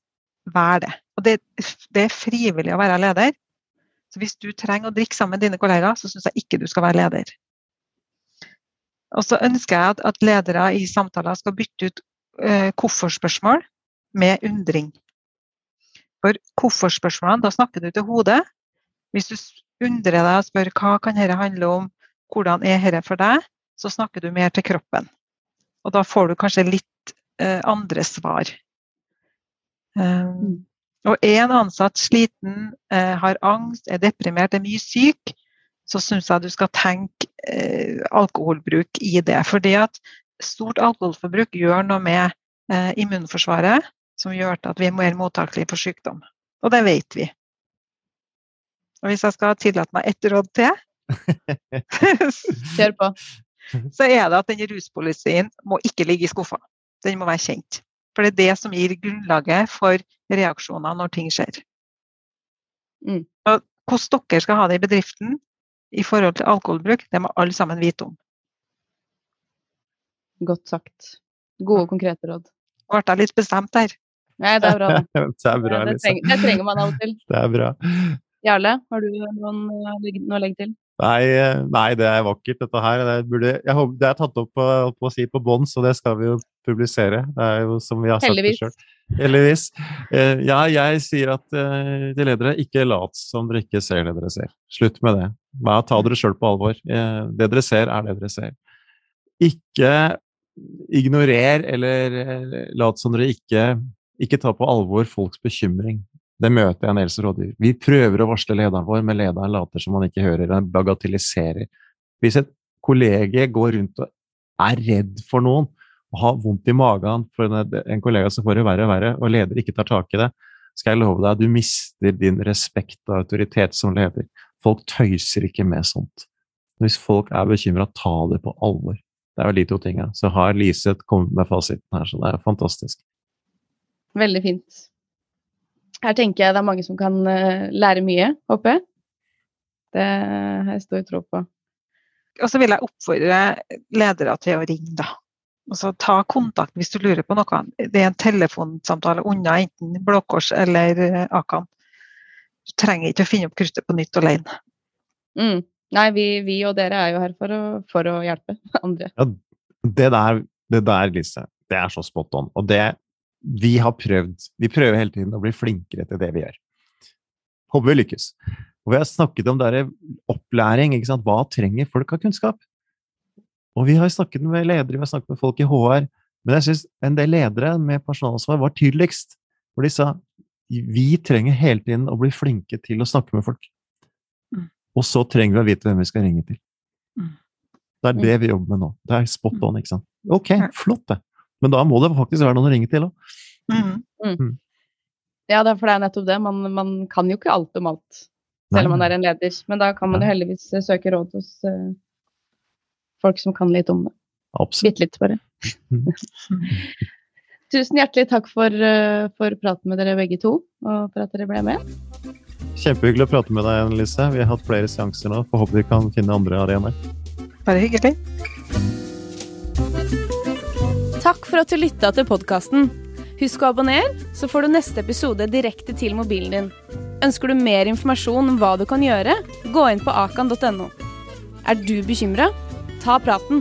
Vær det. Og det, det er frivillig å være leder. Så hvis du trenger å drikke sammen med dine kollegaer, så syns jeg ikke du skal være leder. Og så ønsker jeg at, at ledere i samtaler skal bytte ut eh, hvorfor-spørsmål med undring. For hvorfor-spørsmålene, da snakker du til hodet. Hvis du undrer deg og spør hva kan dette handle om, hvordan er dette for deg, så snakker du mer til kroppen. Og da får du kanskje litt eh, andre svar. Um, og er en ansatt sliten, eh, har angst, er deprimert, er mye syk, så syns jeg du skal tenke eh, alkoholbruk i det. Fordi at stort alkoholforbruk gjør noe med eh, immunforsvaret, som gjør at vi er mer mottakelige for sykdom. Og det vet vi. Og hvis jeg skal tillate meg ett råd til, Kjør på. så er det at den ruspolicyen må ikke ligge i skuffa. Den må være kjent. For det er det som gir grunnlaget for reaksjoner når ting skjer. Mm. Og hvordan dere skal ha det i bedriften i forhold til alkoholbruk, det må alle sammen vite om. Godt sagt. Gode, konkrete råd. Ble jeg litt bestemt der? Nei, det er bra, det. Det er bra, det, trenger, det trenger man av og til. Det er bra. Jarle, har du noen, noe å legge til? Nei, eh, nei, det er vakkert, dette her. Det, burde, jeg håper, det er tatt opp på, på, si, på bånd, så det skal vi jo publisere. Det er jo som vi har sagt Heldigvis. det sjøl. Heldigvis. Eh, ja, jeg sier at eh, til ledere, ikke lat som dere ikke ser det dere ser. Slutt med det. Bare ta dere sjøl på alvor. Eh, det dere ser, er det dere ser. Ikke ignorer eller eh, lat som dere ikke ikke ta på alvor folks bekymring. Det møter jeg en eldste rådgiver. Vi prøver å varsle lederen vår, men lederen later som han ikke hører, han bagatelliserer. Hvis et kollege går rundt og er redd for noen, og har vondt i magen for en, kollega som får det verre og verre, og leder ikke tar tak i det, skal jeg love deg, du mister din respekt og autoritet som leder. Folk tøyser ikke med sånt. Hvis folk er bekymra, ta det på alvor. Det er vel de to tinga. Så har Lise kommet med fasiten her, så det er fantastisk. Veldig fint. Her tenker jeg det er mange som kan eh, lære mye, håper jeg. Det har jeg stor tro på. Og så vil jeg oppfordre ledere til å ringe, da. Altså, ta kontakt hvis du lurer på noe. Det er en telefonsamtale unna enten Blå Kors eller eh, Akan. Du trenger ikke å finne opp kruttet på nytt alene. Mm. Nei, vi, vi og dere er jo her for å, for å hjelpe andre. Det der, det der, Lise, det er så spot on. Og det vi har prøvd Vi prøver hele tiden å bli flinkere til det vi gjør. Håper vi lykkes. Og vi har snakket om der opplæring. ikke sant? Hva trenger folk av kunnskap? Og vi har snakket med ledere, vi har snakket med folk i HR. Men jeg syns en del ledere med personalansvar var tydeligst. Hvor de sa vi trenger hele tiden å bli flinke til å snakke med folk. Mm. Og så trenger vi å vite hvem vi skal ringe til. Mm. Det er det vi jobber med nå. Det er spot on, ikke sant. Ok, flott det. Men da må det faktisk være noen å ringe til òg. Mm. Ja, det er for det er nettopp det. Man, man kan jo ikke alt om alt, selv om man er en leder. Men da kan man jo heldigvis eh, søke råd hos uh, folk som kan litt om det. Absolutt. Bitte litt, bare. Tusen hjertelig takk for, uh, for praten med dere begge to, og for at dere ble med. Kjempehyggelig å prate med deg Lise. Vi har hatt flere seanser nå. Får håpe vi kan finne andre arenaer. Bare hyggelig. Takk for at du lytta til podkasten. Husk å abonnere, så får du neste episode direkte til mobilen din. Ønsker du mer informasjon om hva du kan gjøre, gå inn på akan.no. Er du bekymra? Ta praten.